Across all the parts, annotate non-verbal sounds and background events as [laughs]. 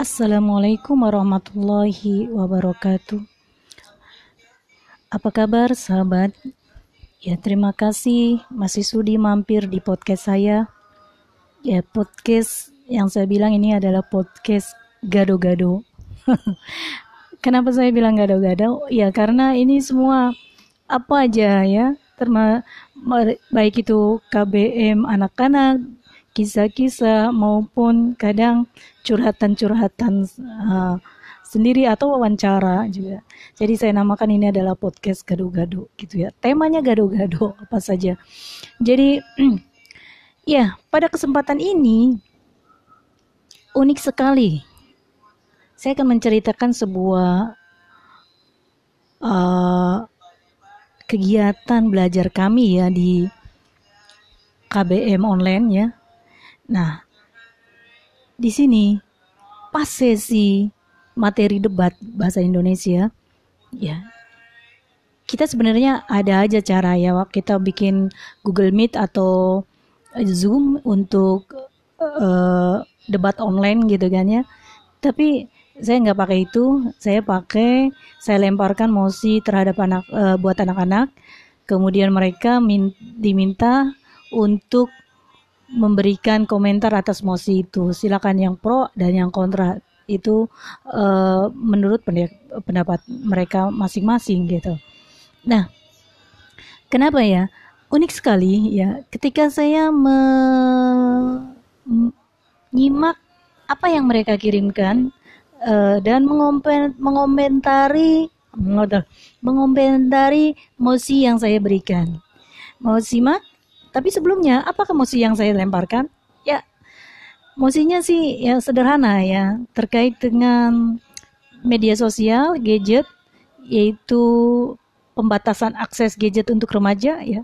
Assalamualaikum warahmatullahi wabarakatuh. Apa kabar sahabat? Ya terima kasih masih sudi mampir di podcast saya. Ya podcast yang saya bilang ini adalah podcast gado-gado. [laughs] Kenapa saya bilang gado-gado? Ya karena ini semua apa aja ya, terma baik itu KBM anak-anak, kisah-kisah maupun kadang curhatan-curhatan uh, sendiri atau wawancara juga. Jadi saya namakan ini adalah podcast gado-gado gitu ya. Temanya gado-gado apa saja. Jadi [clears throat] ya, pada kesempatan ini unik sekali. Saya akan menceritakan sebuah uh, kegiatan belajar kami ya di KBM online ya. Nah, di sini pas sesi materi debat bahasa Indonesia ya kita sebenarnya ada aja cara ya kita bikin Google Meet atau Zoom untuk uh, debat online gitu kan ya. Tapi saya nggak pakai itu. Saya pakai saya lemparkan mosi terhadap anak uh, buat anak-anak. Kemudian mereka min diminta untuk memberikan komentar atas mosi itu silakan yang pro dan yang kontra itu uh, menurut pendapat mereka masing-masing gitu nah kenapa ya unik sekali ya ketika saya menyimak apa yang mereka kirimkan uh, dan mengomentari mengomentari mosi yang saya berikan. Mau simak? Tapi sebelumnya, apakah mosi yang saya lemparkan? Ya, mosinya sih ya sederhana ya, terkait dengan media sosial, gadget, yaitu pembatasan akses gadget untuk remaja ya.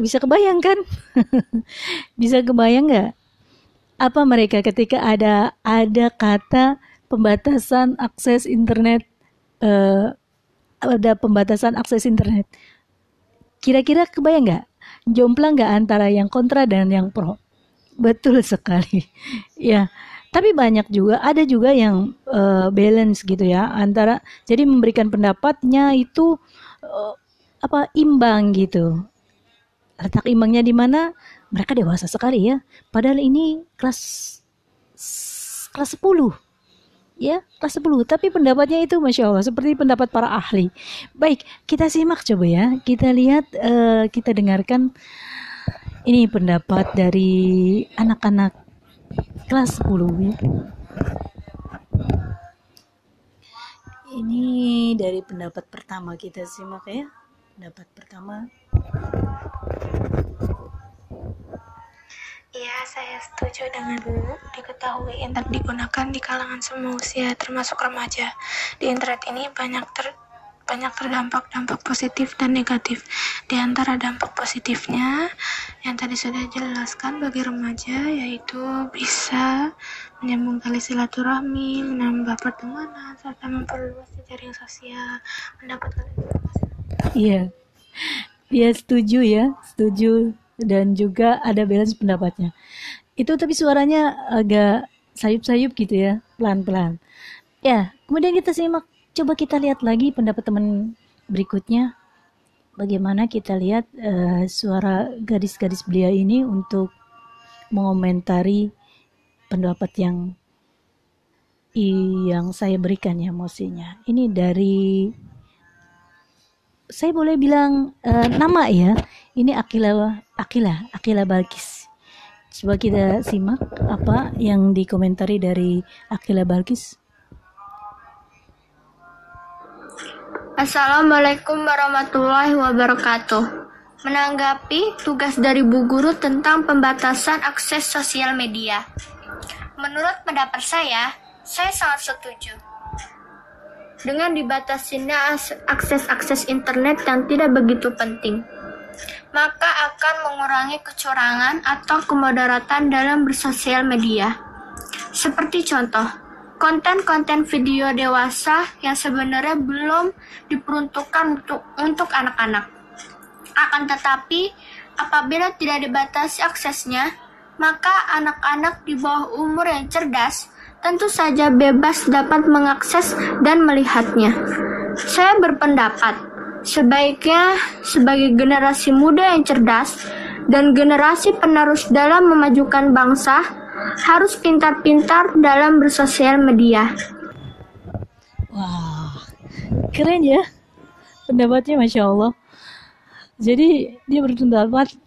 Bisa kebayangkan? [laughs] Bisa kebayang nggak? apa mereka ketika ada ada kata pembatasan akses internet uh, ada pembatasan akses internet kira-kira kebayang nggak jomplang nggak antara yang kontra dan yang pro? Betul [laughs] sekali. Ya tapi banyak juga ada juga yang uh, balance gitu ya antara jadi memberikan pendapatnya itu uh, apa imbang gitu. Letak imbangnya di mana? Mereka dewasa sekali ya. Padahal ini kelas kelas 10 ya kelas 10 tapi pendapatnya itu masya Allah seperti pendapat para ahli. Baik kita simak coba ya. Kita lihat uh, kita dengarkan ini pendapat dari anak-anak kelas 10 ya ini dari pendapat pertama. Kita simak ya. Pendapat pertama Iya, saya setuju dengan diketahui internet digunakan di kalangan semua usia, termasuk remaja. Di internet ini banyak ter banyak terdampak dampak positif dan negatif. Di antara dampak positifnya yang tadi sudah jelaskan bagi remaja yaitu bisa menyambung tali silaturahmi, menambah pertemanan, serta memperluas jaring sosial, mendapatkan informasi. Iya. Dia setuju ya, setuju dan juga ada balance pendapatnya. Itu tapi suaranya agak sayup-sayup gitu ya, pelan-pelan. Ya, kemudian kita simak, coba kita lihat lagi pendapat teman berikutnya. Bagaimana kita lihat uh, suara gadis-gadis belia ini untuk mengomentari pendapat yang yang saya berikan ya emosinya. Ini dari saya boleh bilang uh, nama ya. Ini Akila Akila Akila Balkis. Coba kita simak apa yang dikomentari dari Akila Balkis. Assalamualaikum warahmatullahi wabarakatuh. Menanggapi tugas dari Bu Guru tentang pembatasan akses sosial media. Menurut pendapat saya, saya sangat setuju dengan dibatasinya akses-akses internet yang tidak begitu penting, maka akan mengurangi kecurangan atau kemudaratan dalam bersosial media. Seperti contoh, konten-konten video dewasa yang sebenarnya belum diperuntukkan untuk untuk anak-anak. Akan tetapi, apabila tidak dibatasi aksesnya, maka anak-anak di bawah umur yang cerdas tentu saja bebas dapat mengakses dan melihatnya. Saya berpendapat, sebaiknya sebagai generasi muda yang cerdas dan generasi penerus dalam memajukan bangsa, harus pintar-pintar dalam bersosial media. Wah, keren ya pendapatnya Masya Allah. Jadi dia berpendapat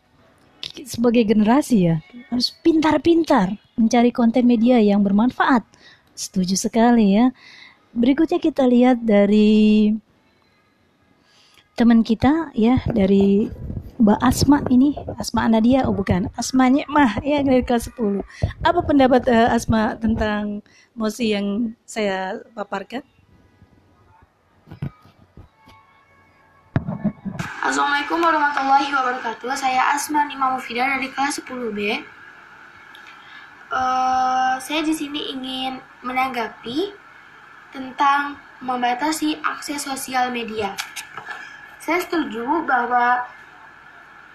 sebagai generasi ya harus pintar-pintar mencari konten media yang bermanfaat. Setuju sekali ya. Berikutnya kita lihat dari teman kita ya dari Mbak Asma ini Asma Nadia oh bukan Asma Nyekmah ya dari kelas 10 apa pendapat uh, Asma tentang mosi yang saya paparkan Assalamualaikum warahmatullahi wabarakatuh. Saya Asma Nima Mufida dari kelas 10B. Eh, saya di sini ingin menanggapi tentang membatasi akses sosial media. Saya setuju bahwa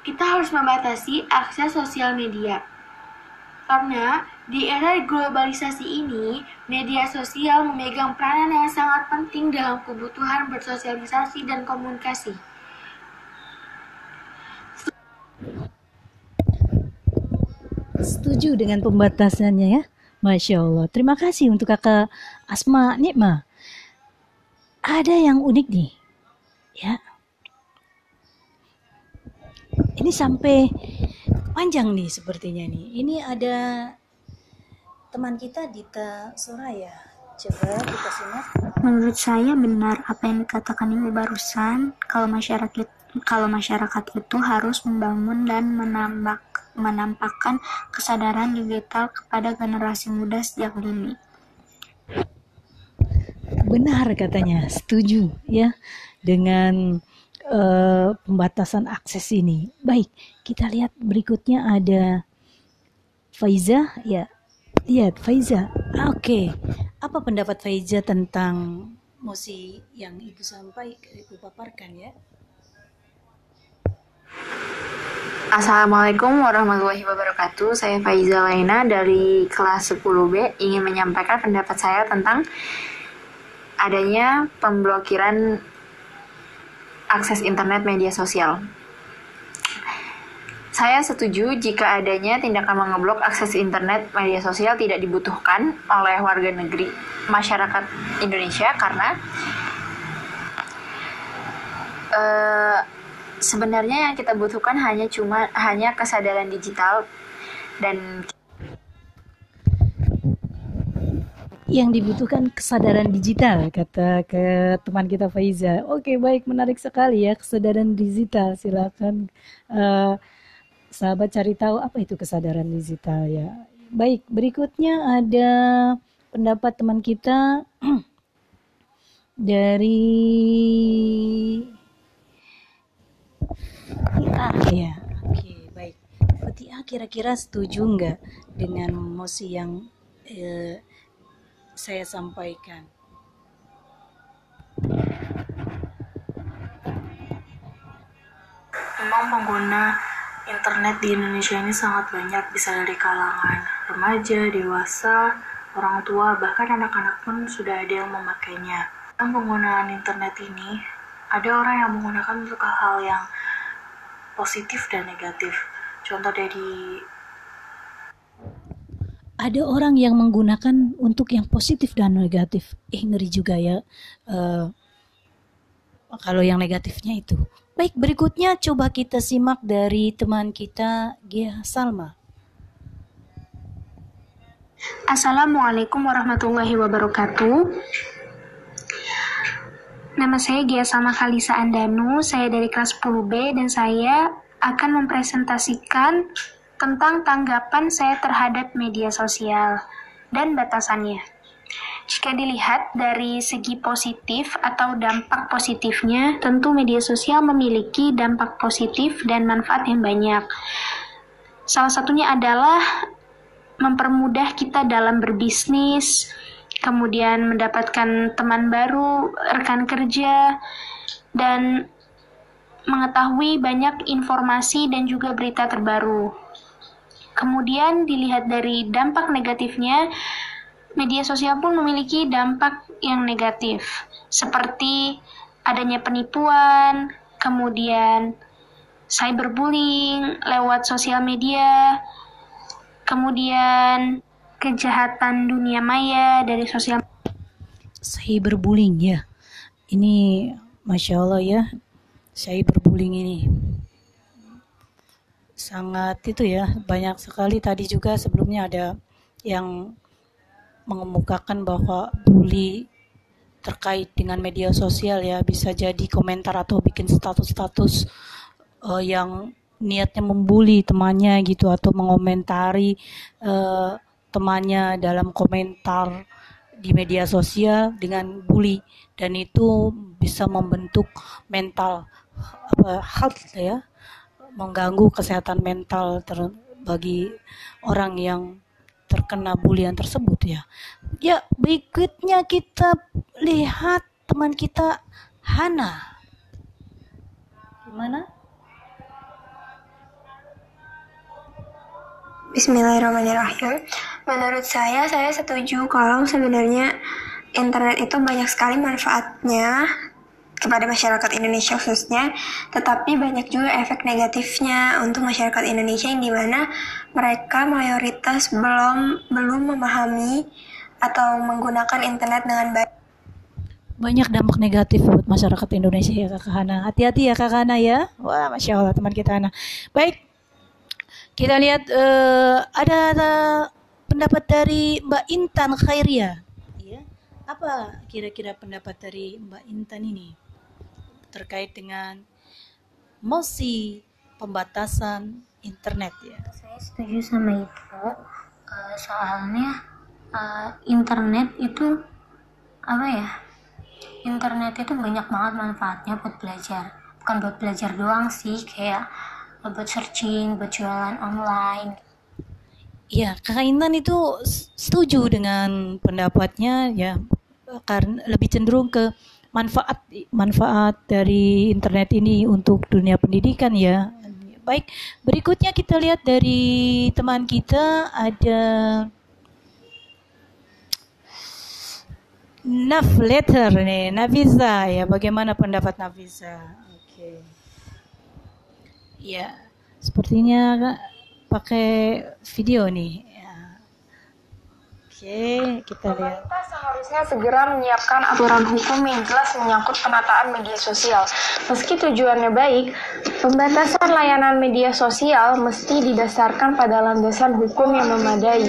kita harus membatasi akses sosial media. Karena di era globalisasi ini, media sosial memegang peranan yang sangat penting dalam kebutuhan bersosialisasi dan komunikasi. Setuju dengan pembatasannya ya. Masya Allah. Terima kasih untuk kakak Asma Nikma. Ada yang unik nih. Ya. Ini sampai panjang nih sepertinya nih. Ini ada teman kita Dita Soraya. Coba kita simak. Menurut saya benar apa yang dikatakan ibu barusan. Kalau masyarakat kalau masyarakat itu harus membangun dan menambak, menampakkan kesadaran digital kepada generasi muda sejak dini. Benar katanya, setuju ya dengan uh, pembatasan akses ini. Baik, kita lihat berikutnya ada Faiza ya. Lihat Faiza. Oke. Okay. Apa pendapat Faiza tentang mosi yang Ibu sampai Ibu paparkan ya? Assalamualaikum warahmatullahi wabarakatuh. Saya Faiza Laina dari kelas 10B ingin menyampaikan pendapat saya tentang adanya pemblokiran akses internet media sosial. Saya setuju jika adanya tindakan mengeblok akses internet media sosial tidak dibutuhkan oleh warga negeri masyarakat Indonesia karena uh, sebenarnya yang kita butuhkan hanya cuma hanya kesadaran digital dan yang dibutuhkan kesadaran digital kata ke teman kita Faiza. Oke baik menarik sekali ya kesadaran digital. Silakan uh, sahabat cari tahu apa itu kesadaran digital ya. Baik berikutnya ada pendapat teman kita [clears throat] dari Fatia ya oke baik. Fatia kira-kira setuju nggak dengan mosi yang eh, saya sampaikan? Memang pengguna internet di Indonesia ini sangat banyak bisa dari kalangan remaja, dewasa, orang tua, bahkan anak-anak pun sudah ada yang memakainya. Dalam penggunaan internet ini, ada orang yang menggunakan untuk hal-hal yang positif dan negatif. Contoh dari ada orang yang menggunakan untuk yang positif dan negatif. Eh ngeri juga ya. Uh, kalau yang negatifnya itu. Baik, berikutnya coba kita simak dari teman kita Gia Salma. Assalamualaikum warahmatullahi wabarakatuh. Nama saya Gia Sama Kalisa Andanu, saya dari kelas 10B dan saya akan mempresentasikan tentang tanggapan saya terhadap media sosial dan batasannya. Jika dilihat dari segi positif atau dampak positifnya, tentu media sosial memiliki dampak positif dan manfaat yang banyak. Salah satunya adalah mempermudah kita dalam berbisnis, kemudian mendapatkan teman baru, rekan kerja, dan mengetahui banyak informasi dan juga berita terbaru. Kemudian dilihat dari dampak negatifnya, media sosial pun memiliki dampak yang negatif, seperti adanya penipuan, kemudian cyberbullying lewat sosial media, kemudian kejahatan dunia maya dari sosial cyberbullying ya. Ini masya Allah ya cyberbullying ini. Sangat itu ya banyak sekali. Tadi juga sebelumnya ada yang mengemukakan bahwa bully terkait dengan media sosial ya bisa jadi komentar atau bikin status-status uh, yang niatnya membuli temannya gitu atau mengomentari uh, temannya dalam komentar di media sosial dengan bully. Dan itu bisa membentuk mental apa health ya mengganggu kesehatan mental ter, bagi orang yang terkena bulian tersebut ya. Ya, berikutnya kita lihat teman kita Hana. Gimana? Bismillahirrahmanirrahim. Menurut saya, saya setuju kalau sebenarnya internet itu banyak sekali manfaatnya kepada masyarakat Indonesia khususnya, tetapi banyak juga efek negatifnya untuk masyarakat Indonesia yang di mana mereka mayoritas belum belum memahami atau menggunakan internet dengan baik. Banyak dampak negatif buat masyarakat Indonesia ya Kak Hana. Hati-hati ya Kak Hana ya. Wah, Masya Allah teman kita Hana. Baik, kita lihat uh, ada, ada pendapat dari Mbak Intan Khairia. Ya. Apa kira-kira pendapat dari Mbak Intan ini terkait dengan mosi pembatasan internet ya? Saya setuju sama itu. Uh, soalnya uh, internet itu apa ya? Internet itu banyak banget manfaatnya buat belajar. Bukan buat belajar doang sih, kayak buat searching, buat jualan online. Ya, Kakak Intan itu setuju dengan pendapatnya ya karena lebih cenderung ke manfaat manfaat dari internet ini untuk dunia pendidikan ya. Baik, berikutnya kita lihat dari teman kita ada Naf letter nih, Nafisa ya. Bagaimana pendapat Nafisa? Oke. Okay. Ya, sepertinya pakai video nih. Oke, kita lihat. Pemerintah seharusnya segera menyiapkan aturan hukum yang jelas menyangkut penataan media sosial. Meski tujuannya baik, pembatasan layanan media sosial mesti didasarkan pada landasan hukum yang memadai.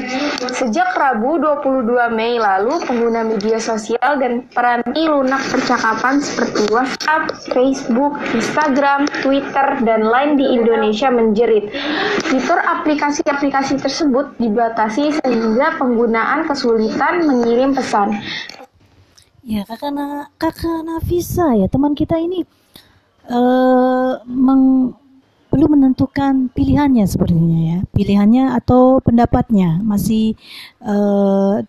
Sejak Rabu 22 Mei lalu, pengguna media sosial dan peranti lunak percakapan seperti WhatsApp, Facebook, Instagram, Twitter, dan lain di Indonesia menjerit. Fitur aplikasi-aplikasi tersebut dibatasi sehingga penggunaan kesulitan mengirim pesan. Ya, kakak, Na, kakak Nafisa ya, teman kita ini uh, belum menentukan pilihannya sepertinya ya, pilihannya atau pendapatnya masih uh,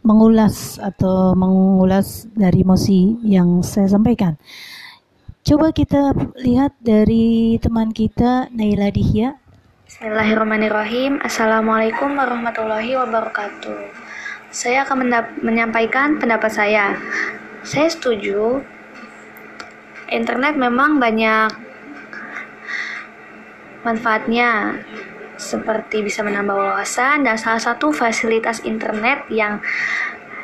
mengulas atau mengulas dari mosi yang saya sampaikan. Coba kita lihat dari teman kita Naila Dihya Bismillahirrahmanirrahim. Assalamualaikum warahmatullahi wabarakatuh. Saya akan menyampaikan pendapat saya. Saya setuju. Internet memang banyak manfaatnya seperti bisa menambah wawasan dan salah satu fasilitas internet yang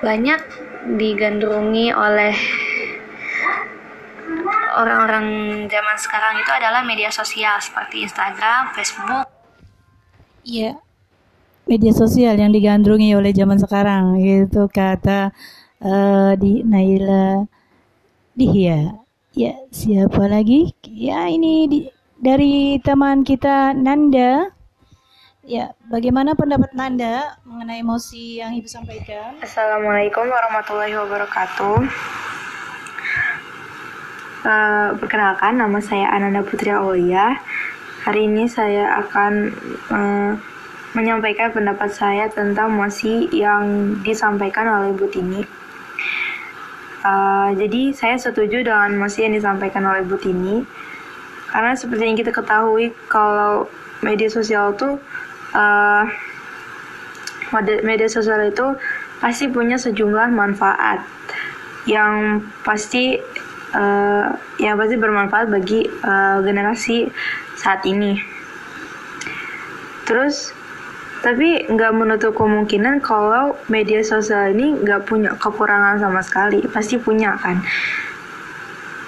banyak digandrungi oleh orang-orang zaman sekarang itu adalah media sosial seperti Instagram, Facebook, Iya. Media sosial yang digandrungi oleh zaman sekarang gitu kata uh, di Naila Dihya. Ya, siapa lagi? Ya, ini di, dari teman kita Nanda. Ya, bagaimana pendapat Nanda mengenai emosi yang Ibu sampaikan? Assalamualaikum warahmatullahi wabarakatuh. Uh, perkenalkan, nama saya Ananda Putri Aulia. Hari ini saya akan uh, menyampaikan pendapat saya tentang mosi yang disampaikan oleh Bu Tini. Uh, jadi saya setuju dengan mosi yang disampaikan oleh Bu Tini karena seperti yang kita ketahui kalau media sosial tuh uh, media sosial itu pasti punya sejumlah manfaat yang pasti uh, yang pasti bermanfaat bagi uh, generasi saat ini. Terus tapi nggak menutup kemungkinan kalau media sosial ini nggak punya kekurangan sama sekali. Pasti punya kan?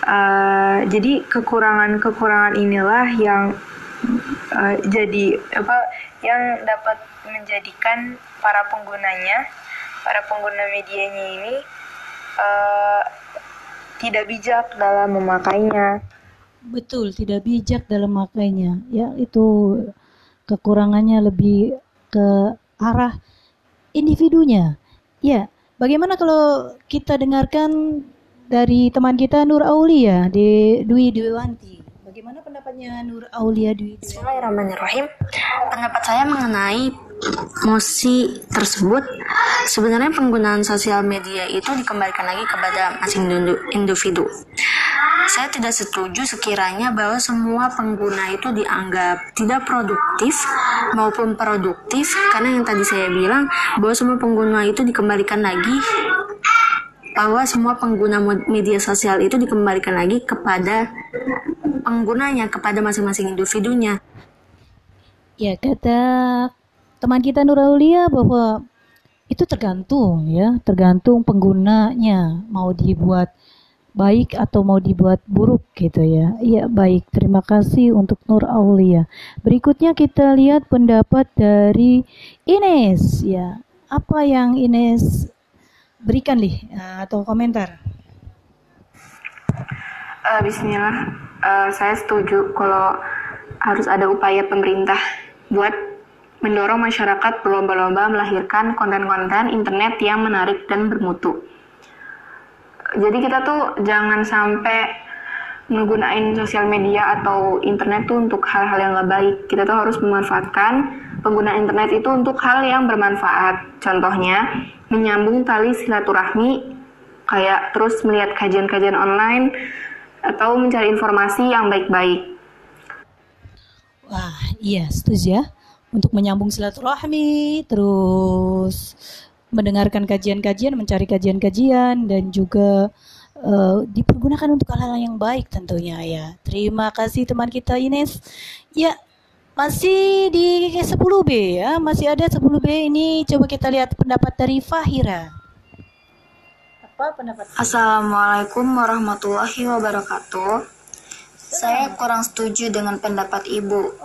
Uh, jadi kekurangan-kekurangan inilah yang uh, jadi apa yang dapat menjadikan para penggunanya para pengguna medianya ini uh, tidak bijak dalam memakainya betul tidak bijak dalam memakainya ya itu kekurangannya lebih ke arah individunya. Ya, bagaimana kalau kita dengarkan dari teman kita Nur Aulia di Dwi Dewanti. Bagaimana pendapatnya Nur Aulia Dwi? Bismillahirrahmanirrahim. Pendapat saya mengenai mosi tersebut sebenarnya penggunaan sosial media itu dikembalikan lagi kepada masing individu. Saya tidak setuju sekiranya bahwa semua pengguna itu dianggap tidak produktif maupun produktif karena yang tadi saya bilang bahwa semua pengguna itu dikembalikan lagi bahwa semua pengguna media sosial itu dikembalikan lagi kepada penggunanya, kepada masing-masing individunya. Ya, kata teman kita Nuraulia bahwa itu tergantung ya, tergantung penggunanya mau dibuat baik atau mau dibuat buruk gitu ya. Iya baik, terima kasih untuk Nur Aulia. Berikutnya kita lihat pendapat dari Ines ya. Apa yang Ines berikan nih uh, atau komentar? Uh, Bismillah, uh, saya setuju kalau harus ada upaya pemerintah buat mendorong masyarakat berlomba-lomba melahirkan konten-konten internet yang menarik dan bermutu jadi kita tuh jangan sampai menggunakan sosial media atau internet tuh untuk hal-hal yang gak baik. Kita tuh harus memanfaatkan penggunaan internet itu untuk hal yang bermanfaat. Contohnya, menyambung tali silaturahmi, kayak terus melihat kajian-kajian online, atau mencari informasi yang baik-baik. Wah, iya, setuju ya. Untuk menyambung silaturahmi, terus mendengarkan kajian-kajian, mencari kajian-kajian dan juga uh, dipergunakan untuk hal-hal yang baik tentunya ya. Terima kasih teman kita Ines. Ya, masih di 10B ya, masih ada 10B ini coba kita lihat pendapat dari Fahira. Apa pendapat? Assalamualaikum warahmatullahi wabarakatuh. Saya kurang setuju dengan pendapat Ibu.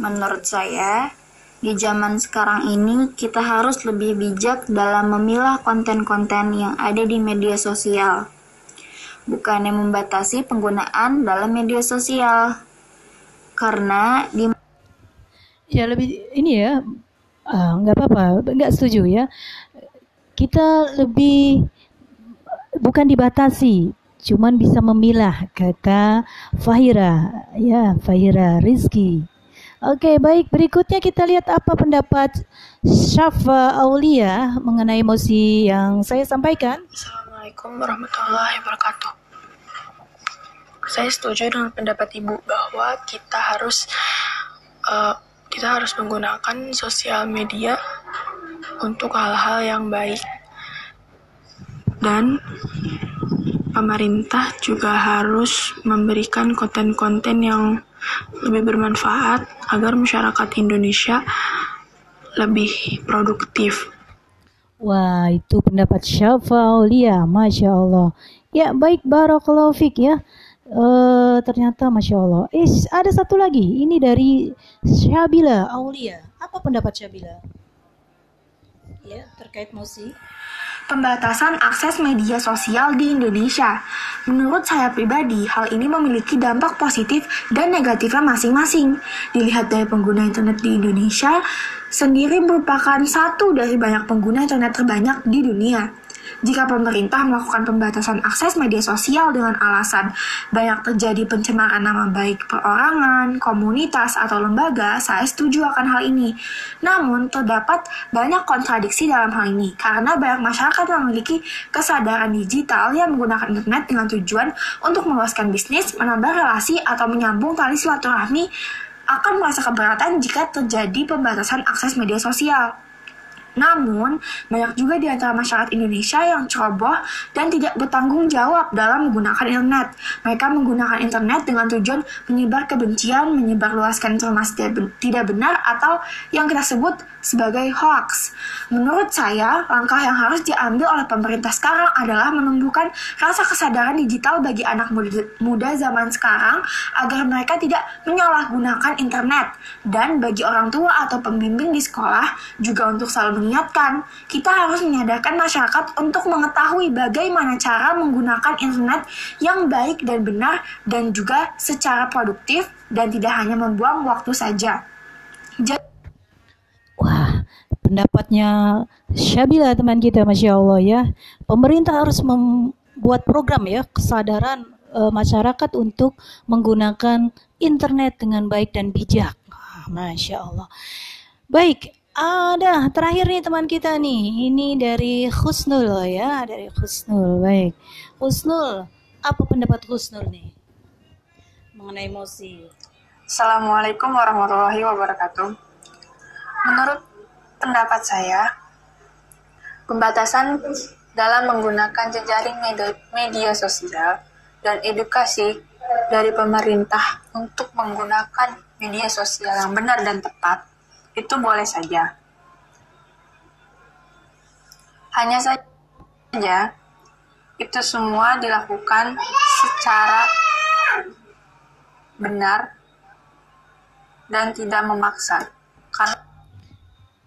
Menurut saya, di zaman sekarang ini, kita harus lebih bijak dalam memilah konten-konten yang ada di media sosial, bukannya membatasi penggunaan dalam media sosial. Karena di ya lebih ini ya uh, nggak apa-apa nggak setuju ya. Kita lebih bukan dibatasi cuman bisa memilah kata Fahira ya Fahira Rizki Oke, baik. Berikutnya kita lihat apa pendapat Syafa Aulia mengenai emosi yang saya sampaikan. Assalamualaikum warahmatullahi wabarakatuh. Saya setuju dengan pendapat Ibu bahwa kita harus uh, kita harus menggunakan sosial media untuk hal-hal yang baik dan pemerintah juga harus memberikan konten-konten yang lebih bermanfaat agar masyarakat Indonesia lebih produktif. Wah, itu pendapat Syafa Aulia, Masya Allah. Ya, baik, Barakallahu Fik ya. Uh, ternyata Masya Allah. Eh, ada satu lagi. Ini dari Syabila Aulia. Apa pendapat Syabila? Ya, terkait musik pembatasan akses media sosial di Indonesia. Menurut saya pribadi, hal ini memiliki dampak positif dan negatifnya masing-masing. Dilihat dari pengguna internet di Indonesia, sendiri merupakan satu dari banyak pengguna internet terbanyak di dunia. Jika pemerintah melakukan pembatasan akses media sosial dengan alasan banyak terjadi pencemaran nama baik perorangan, komunitas, atau lembaga, saya setuju akan hal ini. Namun, terdapat banyak kontradiksi dalam hal ini karena banyak masyarakat yang memiliki kesadaran digital yang menggunakan internet dengan tujuan untuk meluaskan bisnis, menambah relasi, atau menyambung tali silaturahmi akan merasa keberatan jika terjadi pembatasan akses media sosial. Namun, banyak juga di antara masyarakat Indonesia yang ceroboh dan tidak bertanggung jawab dalam menggunakan internet. Mereka menggunakan internet dengan tujuan menyebar kebencian, menyebarluaskan informasi tidak benar, atau yang kita sebut sebagai hoax. Menurut saya, langkah yang harus diambil oleh pemerintah sekarang adalah menumbuhkan rasa kesadaran digital bagi anak muda zaman sekarang agar mereka tidak menyalahgunakan internet. Dan bagi orang tua atau pembimbing di sekolah juga untuk selalu mengingatkan, kita harus menyadarkan masyarakat untuk mengetahui bagaimana cara menggunakan internet yang baik dan benar dan juga secara produktif dan tidak hanya membuang waktu saja. Jadi, Wah, pendapatnya Syabila teman kita, Masya Allah ya. Pemerintah harus membuat program ya, kesadaran e, masyarakat untuk menggunakan internet dengan baik dan bijak. Wah, Masya Allah. Baik, ada terakhir nih teman kita nih. Ini dari Husnul ya, dari Husnul. Baik. Husnul, apa pendapat Husnul nih? Mengenai emosi. Assalamualaikum warahmatullahi wabarakatuh. Menurut pendapat saya, pembatasan dalam menggunakan jejaring media sosial dan edukasi dari pemerintah untuk menggunakan media sosial yang benar dan tepat itu boleh saja. Hanya saja itu semua dilakukan secara benar dan tidak memaksa. Karena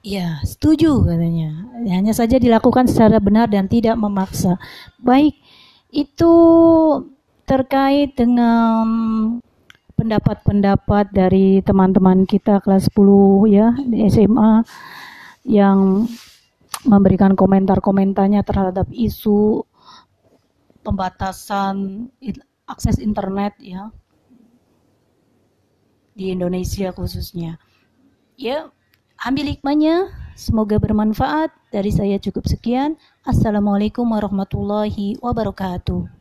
Ya, setuju katanya. Hanya saja dilakukan secara benar dan tidak memaksa. Baik, itu terkait dengan pendapat-pendapat dari teman-teman kita kelas 10 ya di SMA yang memberikan komentar-komentarnya terhadap isu pembatasan akses internet ya di Indonesia khususnya. Ya, ambil hikmahnya. Semoga bermanfaat. Dari saya cukup sekian. Assalamualaikum warahmatullahi wabarakatuh.